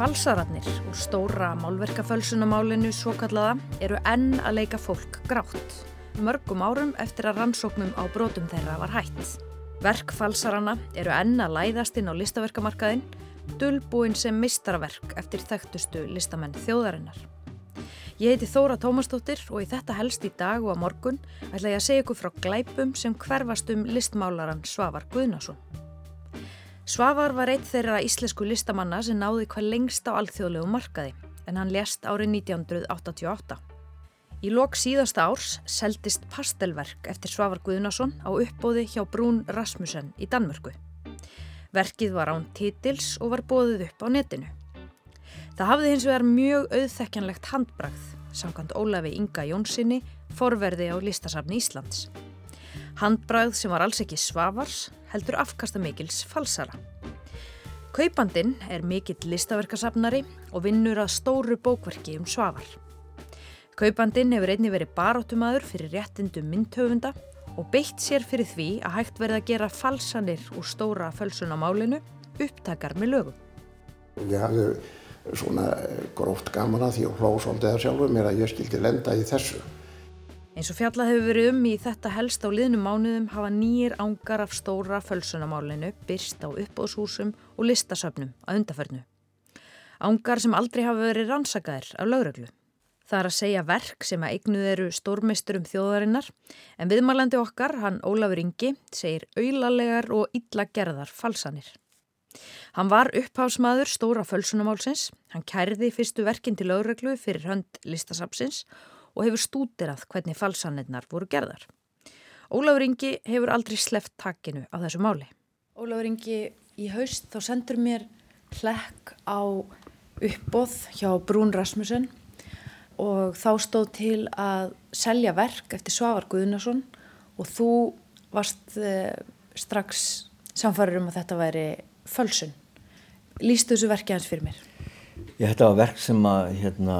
Falsararnir úr stóra málverkafölsunamálinu svo kallaða eru enn að leika fólk grátt. Mörgum árum eftir að rannsóknum á brotum þeirra var hætt. Verk falsarana eru enn að læðast inn á listaverkamarkaðin, dölbúin sem mistaraverk eftir þekktustu listamenn þjóðarinnar. Ég heiti Þóra Tómasdóttir og í þetta helst í dag og á morgun ætla ég að segja ykkur frá glæpum sem hverfast um listmálaran Svavar Guðnason. Svavar var eitt þeirra íslensku listamanna sem náði hvað lengst á alþjóðlegu markaði en hann lést árið 1988. Í lok síðasta árs seldist pastelverk eftir Svavar Guðnason á uppbóði hjá Brún Rasmussen í Danmörku. Verkið var án titils og var bóðið upp á netinu. Það hafði hins vegar mjög auðþekkjanlegt handbragð, samkvæmt Ólafi Inga Jónssoni, forverði á listasafni Íslands. Handbragð sem var alls ekki svavars, heldur afkasta mikils falsara. Kaupandin er mikill listaverkasafnari og vinnur að stóru bókverki um svavar. Kaupandin hefur einni verið baróttumadur fyrir réttindum myndhöfunda og beitt sér fyrir því að hægt verða að gera falsanir úr stóra fölsunamálinu upptakar með lögum. Ég hafði svona gróft gaman að því og hlóð svolítið að sjálfur mér að ég skildi lenda í þessu. Eins og fjallað hefur verið um í þetta helst á liðnum mánuðum hafa nýjir ángar af stóra fölsunamálinu byrst á uppbóðshúsum og listasöfnum að undaförnu. Ángar sem aldrei hafa verið rannsakaðir af lögreglu. Það er að segja verk sem að eignuð eru stórmeisturum þjóðarinnar en viðmælandi okkar, hann Ólafur Ingi, segir auðlalegar og illa gerðar falsanir. Hann var upphásmaður stóra fölsunamálsins, hann kærði fyrstu verkin til lögreglu fyrir hönd listasapsins og hefur stútirað hvernig falsanirnar voru gerðar. Ólafur Ingi hefur aldrei sleft takinu á þessu máli. Ólafur Ingi, í haust þá sendur mér hlekk á uppbóð hjá Brún Rasmussen og þá stóð til að selja verk eftir Svavar Guðnason og þú varst uh, strax samfarið um að þetta væri fölsun. Lýstu þessu verki hans fyrir mér? Ég, þetta var verk sem að hérna,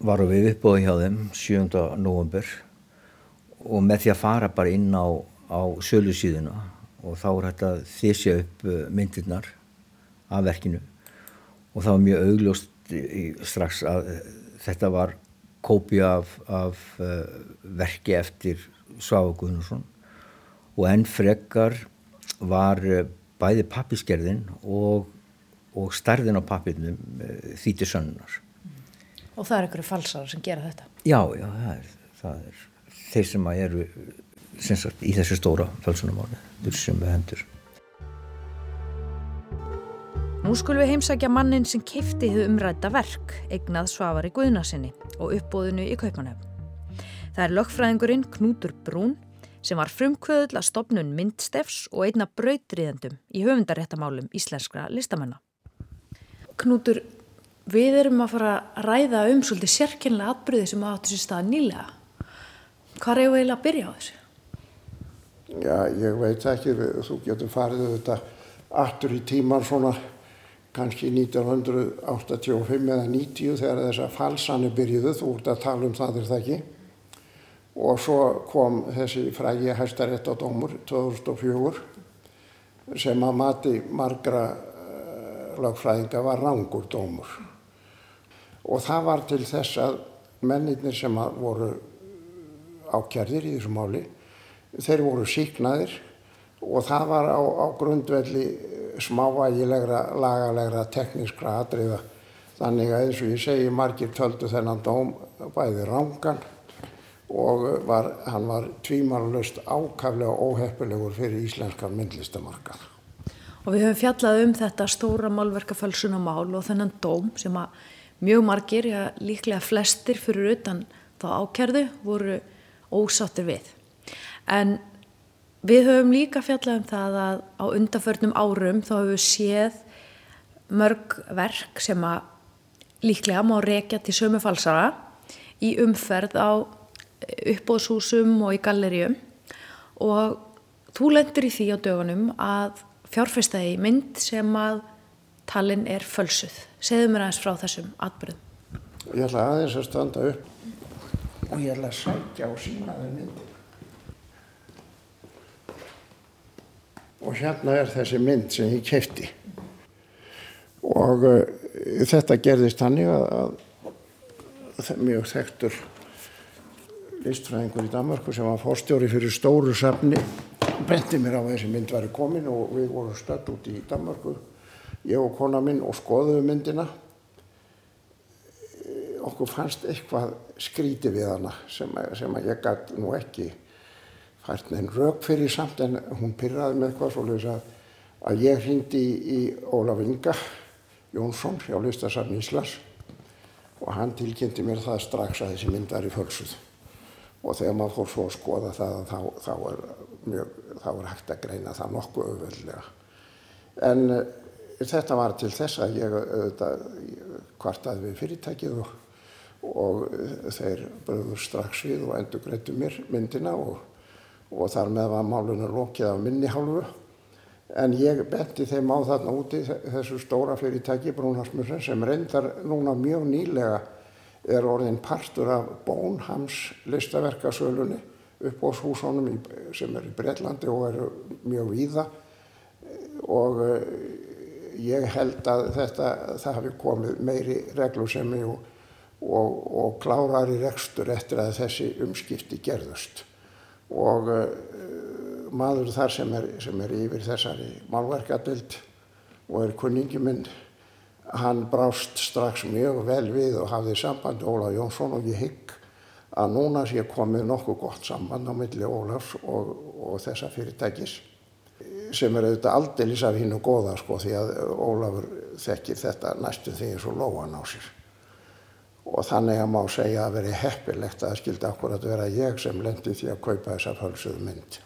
var við uppbóði hjá þeim 7. november og með því að fara bara inn á, á sölu síðuna og þá er þetta þysja upp uh, myndirnar af verkinu og það var mjög augljóst strax að uh, þetta var kópi af, af uh, verki eftir Svafa Guðnarsson og enn frekar var bæði pappiskerðin og, og starðin á pappinum þýtti sönnunar Og það er einhverju falsar sem gera þetta? Já, já, það er, það er þeir sem eru sagt, í þessu stóra falsunamáli, sem við hendur. Nú skulum við heimsækja mannin sem keipti þau umræta verk, eignað Svavari Guðnarsinni og uppbóðinu í Kaupanöfn. Það er lögfræðingurinn Knútur Brún sem var frumkvöðul að stopnun myndstefs og einna brautriðendum í höfundaréttamálum íslenskra listamanna. Knútur, Við erum að fara að ræða um svolítið sérkynlega atbyrði sem áttu sér stað nýlega. Hvað er eiginlega að byrja á þessu? Já, ég veit ekki. Þú getur farið þetta aftur í tíman svona kannski 1985 eða 90 þegar þessar falsani byrjuðu. Þú ert að tala um það er það ekki. Og svo kom þessi frægi hæstaréttadómur 2004 sem að mati margra lagfræðinga var rángur dómur og það var til þess að mennirnir sem voru ákjærðir í þessu máli þeir voru síknaðir og það var á, á grundvelli smávægilegra, lagalegra, teknískra atriða þannig að eins og ég segi margir töldu þennan dóm bæði rángan og var, hann var tvímarlust ákaflega óheppilegur fyrir íslenskan myndlistamarkað. Og við höfum fjallað um þetta stóra málverkafölsunamál og þennan dóm sem að mjög margir, já líklega flestir fyrir utan þá ákerðu voru ósáttir við. En við höfum líka fjallað um það að á undanförnum árum þá höfum við séð mörg verk sem að líklega má rekja til sömu falsara í umferð á uppbóðshúsum og í gallerjum og þú lendur í því á dögunum að fjárfestæði mynd sem að talin er fölsuð. Segðu mér aðeins frá þessum atbyrðum. Ég ætla aðeins að standa upp og ég ætla að sækja á sínaðu myndin. Og hérna er þessi mynd sem ég kefti. Og uh, þetta gerðist hannig að, að mjög þekktur listfræðingur í Danmarku sem var fórstjóri fyrir stóru safni benti mér á að þessi mynd væri komin og við vorum stödd út í Danmarku ég og kona minn og skoðuðu myndina okkur fannst eitthvað skríti við hana sem, sem að ég gæti nú ekki fært neinn rauk fyrir samt en hún pyrraði með eitthvað svo að, að ég hindi í, í Ólaf Inga Jónsson hjá Listasafn Íslands og hann tilkynnti mér það strax að þessi mynd var í fölsuð og þegar maður fór svo að skoða það þá, þá, er, mjög, þá er hægt að greina það nokkuð auðveldlega. En uh, þetta var til þess að ég auðvitað kvartaði við fyrirtækið og, og uh, þeir bröður strax við og endur greitu mér myndina og, og þar með var málunum lókið af minni hálfu. En ég benti þeim á þarna úti þessu stóra fyrirtæki Brúnarsmursen sem reyndar núna mjög nýlega er orðin partur af Bónhams listaverkasölunni upp á húsónum sem er í Breitlandi og eru mjög víða og eh, ég held að þetta, það hafi komið meiri reglusemi og, og, og klárari rekstur eftir að þessi umskipti gerðust. Og uh, maður þar sem er, sem er yfir þessari málverkadild og er kunningi minn hann brást strax mjög vel við og hafði samband Óla Jónsson og ég hygg að núna sé komið nokkuð gott samband á milli Ólafs og, og þessa fyrirtækis sem er auðvitað aldeilis af hinn og goða sko því að Ólafur þekkir þetta næstu því eins og lóan á sér og þannig að má segja að veri heppilegt að það skildi akkurat vera ég sem lendi því að kaupa þessa fölsuðu mynd.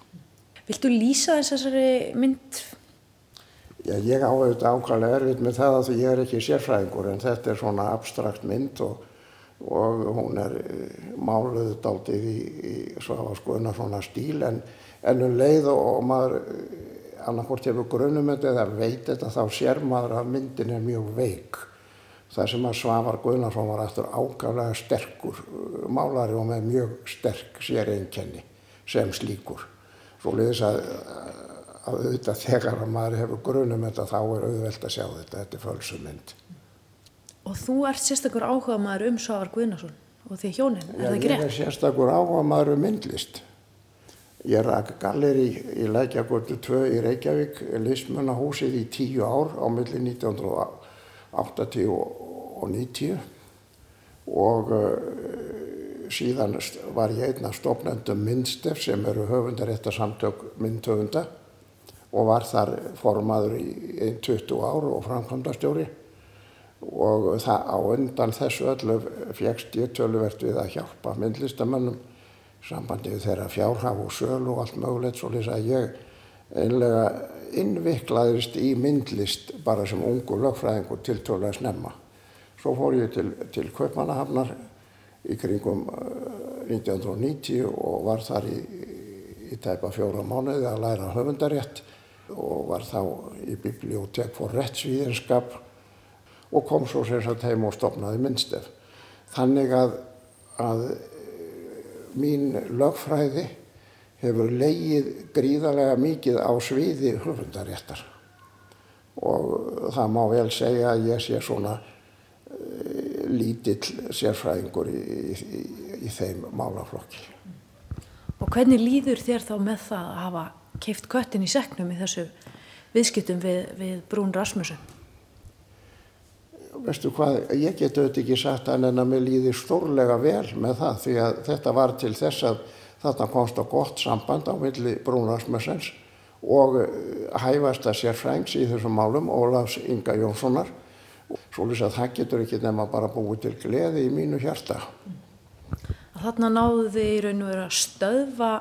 Viltu lýsa þessari mynd Já, ég á auðvitað ákvæmlega erfitt með það að ég er ekki sérfræðingur en þetta er svona abstrakt mynd og, og hún er eh, máluð dáltið í, í svona skoðuna svona stíl en ennum leið og, og maður eh, annarkort hefur grunum eða veit þetta þá sér maður að myndin er mjög veik. Það sem að Svavar Guðnarsson var eftir ákvæmlega sterkur eh, málari og með mjög sterk sér einkenni sem slíkur. Svo leiðis að að auðvitað þegar að maður hefur grunum þetta þá er auðvelt að sjá þetta, þetta er fölsumynd. Og þú ert sérstakur áhuga maður um Svavar Guðnarsson og því hjónin, er Já, það rétt? Ég er sérstakur áhuga maður um myndlist. Ég rak galleri í Lækjagöldu 2 í Reykjavík, listmannahúsið í tíu ár á milli 1980 og 90 og uh, síðan var ég einna stofnendum myndstef sem eru höfundaréttarsamtök myndhöfunda og var þar formaður í 20 ár og framkvæmdastjóri. Og það á undan þessu öllu fjækst ég töluvert við að hjálpa myndlistamönnum sambandið þeirra fjárhaf og söl og allt mögulegt svo lýsa að ég einlega innviklaðist í myndlist bara sem ungu lögfræðingur tiltölulega snemma. Svo fór ég til, til Kaupmannahafnar í kringum 1990 og var þar í, í tæpa fjóra mánuði að læra höfundarétt og var þá í bibliotek for réttsvíðinskap og kom svo sem sagt heim og stopnaði myndstef. Þannig að, að mín lögfræði hefur leigið gríðarlega mikið á sviði höfundaréttar og það má vel segja að ég sé svona uh, lítill sérfræðingur í, í, í þeim málaflokki. Og hvernig líður þér þá með það að hafa keift köttin í seknum í þessu viðskiptum við, við Brún Rasmussen? Veistu hvað, ég get auðvitað ekki sagt að en að mér líði stórlega vel með það því að þetta var til þess að þarna komst á gott samband á milli Brún Rasmussens og eh, hæfasta sérfrængs í þessum málum, Ólafs Inga Jónssonar. Svo lýs að það getur ekki nema bara búið til gleði í mínu hjarta. Þarna náðu þið í raun og veru að stöðva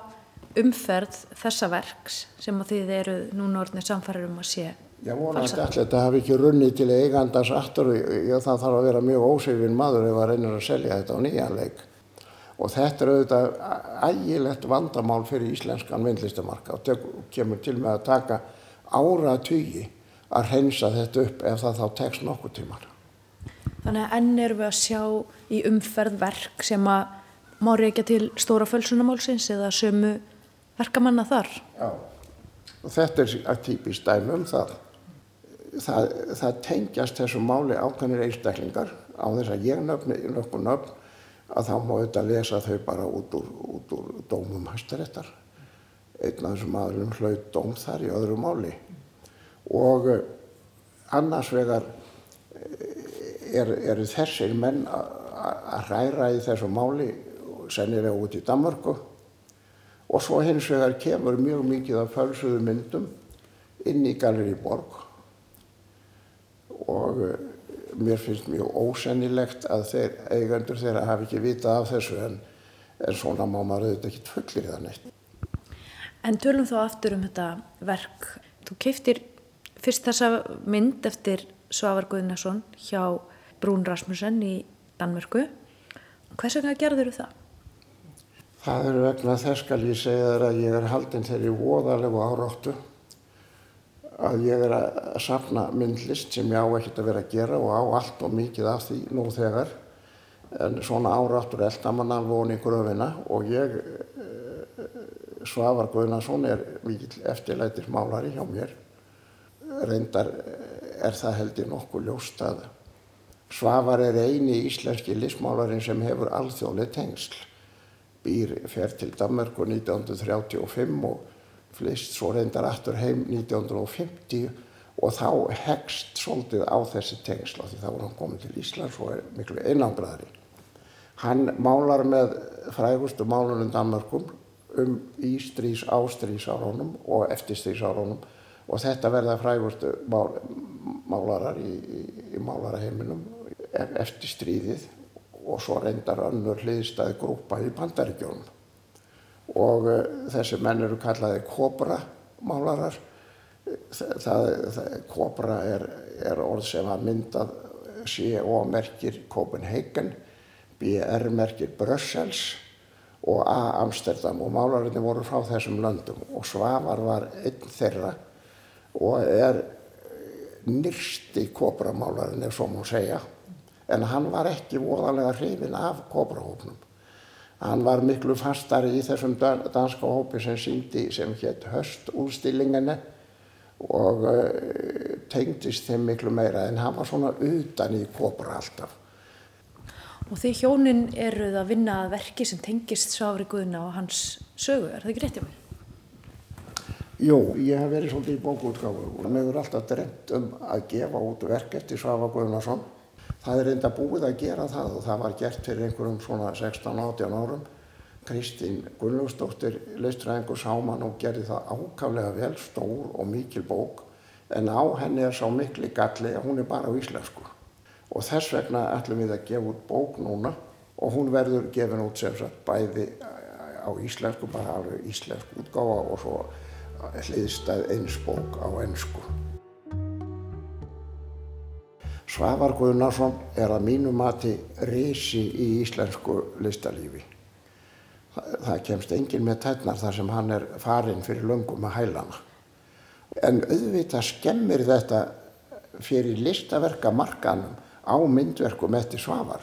umferð þessa verks sem að þið eru núna orðinir samfærir um að sé Já, vonandi allir þetta hafi ekki runnið til eigandars aftur og það þarf að vera mjög ósefin maður ef að reynir að selja þetta á nýjanleik. Og þetta er auðvitað ægilegt vandamál fyrir íslenskan myndlistamarka og kemur til með að taka ára tugi að reynsa þetta upp ef það þá tekst nokkuð tímar. Þannig að enn erum við að sjá í umferð verk sem að má reykja til stóra fölsunamálsins eða sömu verkamanna þar. Já, og þetta er típist dæmi um það. Það, það tengjast þessu máli ákveðnir einstaklingar á þess að ég nöfni nöfn að þá má þetta lesa þau bara út úr, út úr dómum hæstaréttar. Einn af þessum aðlum hlaut dóm þar í öðru máli. Og eh, annars vegar eh, eru er þessir menn að hræra í þessu máli sennilega út í Danmörku og svo hins vegar kemur mjög mikið af fölsuðu myndum inn í Galeri Borg og eh, mér finnst mjög ósennilegt að þeir eigandur þeirra hafi ekki vitað af þessu en, en svona má maður auðvitað ekki fullir það neitt. En tölum þá aftur um þetta verk. Þú keiftir fyrst þessa mynd eftir Svavar Guðnason hjá Brún Rasmussen í Danmörku. Hvers vegna gerður þú það? Það eru vegna þess skal ég segja þér að ég er haldinn þeirri voðalegu áráttu að ég er að safna myndlist sem ég á ekkert að vera að gera og á allt og mikið af því nú þegar. En svona áráttur eldamann alveg onni í gröfina og ég Svavar Guðnason er mikið eftirlætir málari hjá mér. Reyndar er það heldur nokkuð ljóst að Svavar er eini íslenski listmálarin sem hefur alþjóðlega tengsl. Býr fer til Danmarku 1935 og flist svo reyndar aftur heim 1950 og þá hegst svolítið á þessi tengsla því þá er hann komið til Íslands og er miklu einangraðri. Hann málar með frægustu málunum Danmarkum um ístrís ástrísárunum og eftirstrísárunum og þetta verða frægustu mál, málarar í, í, í málaraheiminum eftir stríðið og svo reyndar önnur hliðstæði grúpa í bandaríkjónum og uh, þessi menn eru kallaði kobra málarar það, það, kobra er, er orð sem að myndað C.O. merkir Copenhagen B.R. merkir Brussels og A. Amsterdam og málararnir voru frá þessum löndum og Svavar var einn þeirra og er nýrsti kobramálarinn ef svo má segja en hann var ekki voðalega hrifin af kobrahópnum Hann var miklu fastari í þessum danska hópi sem síndi sem hétt höstúðstillinginni og uh, tengdist þeim miklu meira en hann var svona utan í kópra alltaf. Og því hjónin eruð að vinna að verki sem tengist Sáfri Guðna og hans sögu, er það ekki rétt hjá mér? Jú, ég hef verið svolítið í bókútgáfu og mér hefur alltaf dremt um að gefa út verk eftir Sáfa Guðnason Það er enda búið að gera það og það var gert fyrir einhverjum svona 16-18 árum. Kristín Gunnlaugsdóttir listræðingur sáman og gerði það ákaflega vel, stór og mikil bók en á henni er sá mikli galli að hún er bara á íslensku. Og þess vegna ætlum við að gefa út bók núna og hún verður gefin út sem sagt bæði á íslensku, bara alveg íslensk útgáfa og svo hliðstæð eins bók á ennsku. Svavar Guðnarsson er að mínu mati reysi í íslensku listalífi. Það, kemst engin með tætnar þar sem hann er farinn fyrir löngum að hælana. En auðvitað skemmir þetta fyrir listaverka markanum á myndverkum eftir Svavar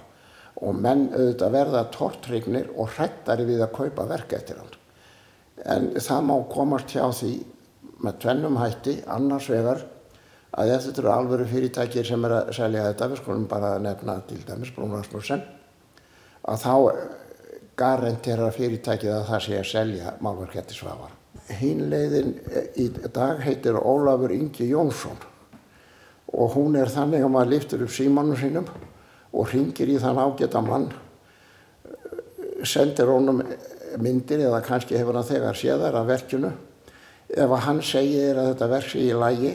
og menn auðvitað verða tortrygnir og hrættari við að kaupa verk eftir hann. En það má komast hjá því með tvennum hætti annars vegar að ef þetta eru alvöru fyrirtækir sem er að selja þetta, við skulum bara nefna til dæmis Brún Rasmussen, að þá garantera fyrirtækið að það sé að selja málverketti svafar. Hínleiðin í dag heitir Ólafur Ingi Jónsson og hún er þannig að maður liftur upp símanu sínum og ringir í þann ágæta mann, sendir honum myndir eða kannski hefur hann þegar séðar af verkinu. Ef hann segir að þetta verk sé í lægi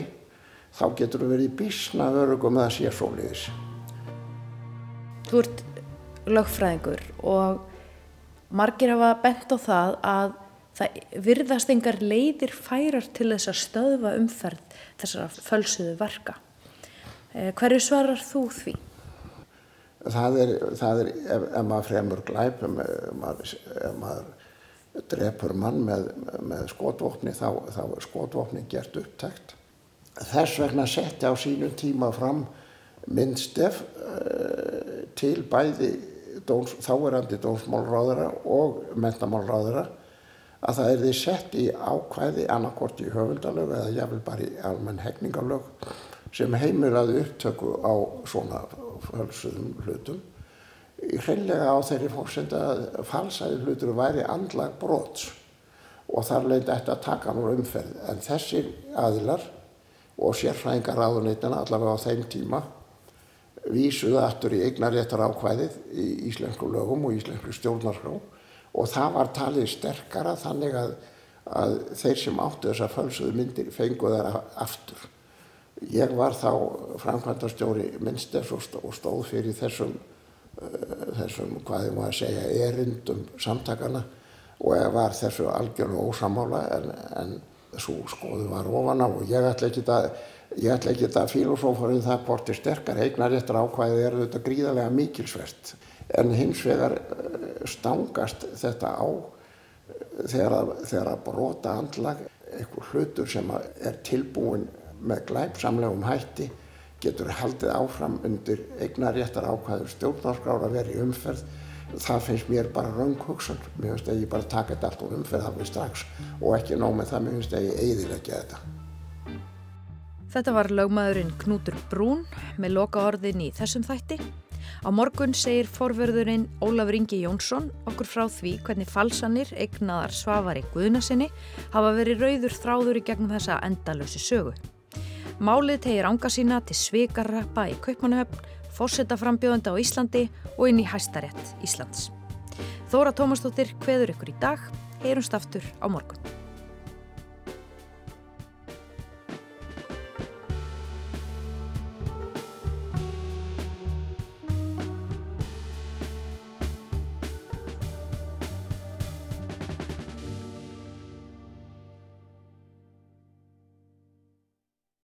þá getur þú verið bísna örugum að það sé svoleiðis. Þú ert lögfræðingur og margir hafa bent á það að það virðast engar leiðir færar til þess að stöðva umferð þessara fölsuðu verka. Eh, hverju svarar þú því? Það er, það er ef, ef maður fremur glæp, ef maður, ef maður drefur mann með, með skotvopni, þá, þá er skotvopni gert upptækt þess vegna setti á sínum tíma fram myndstef uh, til bæði dóns, þáverandi dónsmálráðara og mentamálráðara að það er því sett í ákvæði annarkort í höfundalög eða jáfnvel bara í almenn hegningalög sem heimilaði upptöku á svona fölsuðum hlutum. Hreinlega á þeirri fórsenda að falsaði hlutur væri andlag brots og þar leiti eftir að taka nú umferð. En þessir aðilar og sérfræðingar áðunitana allavega á þeim tíma vísuðu aftur í eignaréttar ákvæðið í íslensku lögum og íslensku stjórnarskró og það var talið sterkara þannig að, að þeir sem áttu þessar fölsuðu myndir fenguð þar aftur. Ég var þá framkvæmdarstjóri minnstess og stóð fyrir þessum Eh, þessum, hvað ég má að segja, erindum samtakana og ég var þessu algjörlega ósamála en, en svo skoðu var ofan á og ég ætla ekki að, ég ætla ekki að filosófarinn það borti sterkar eignar eftir ákvæði er þetta gríðarlega mikilsvert. En hins vegar eh, stangast þetta á eh, þegar að, brota andlag einhver hlutur sem er tilbúin með glæpsamlegum hætti getur haldið áfram undir eignaréttar ákvæður stjórnarskrára verið umferð það finnst mér bara raung hugsun mér finnst að ég bara taka þetta allt úr umferð af mig strax og ekki nóg með það mér finnst að ég eiðilegja þetta. Þetta var lögmaðurinn Knútur Brún með loka orðin í þessum þætti. Á morgun segir forverðurinn Ólafur Ingi Jónsson okkur frá því hvernig falsanir eignaðar svavari Guðnasinni hafa verið rauður þráður í gegnum þessa endalösi sögu. Málið tegir ánga sína til svikarrappa í Kaupmannahöfn, fórsetaframbjóðanda á Íslandi og inn í hæstarétt Íslands. Þóra Tómastóttir hveður ykkur í dag, heyrumst aftur á morgun.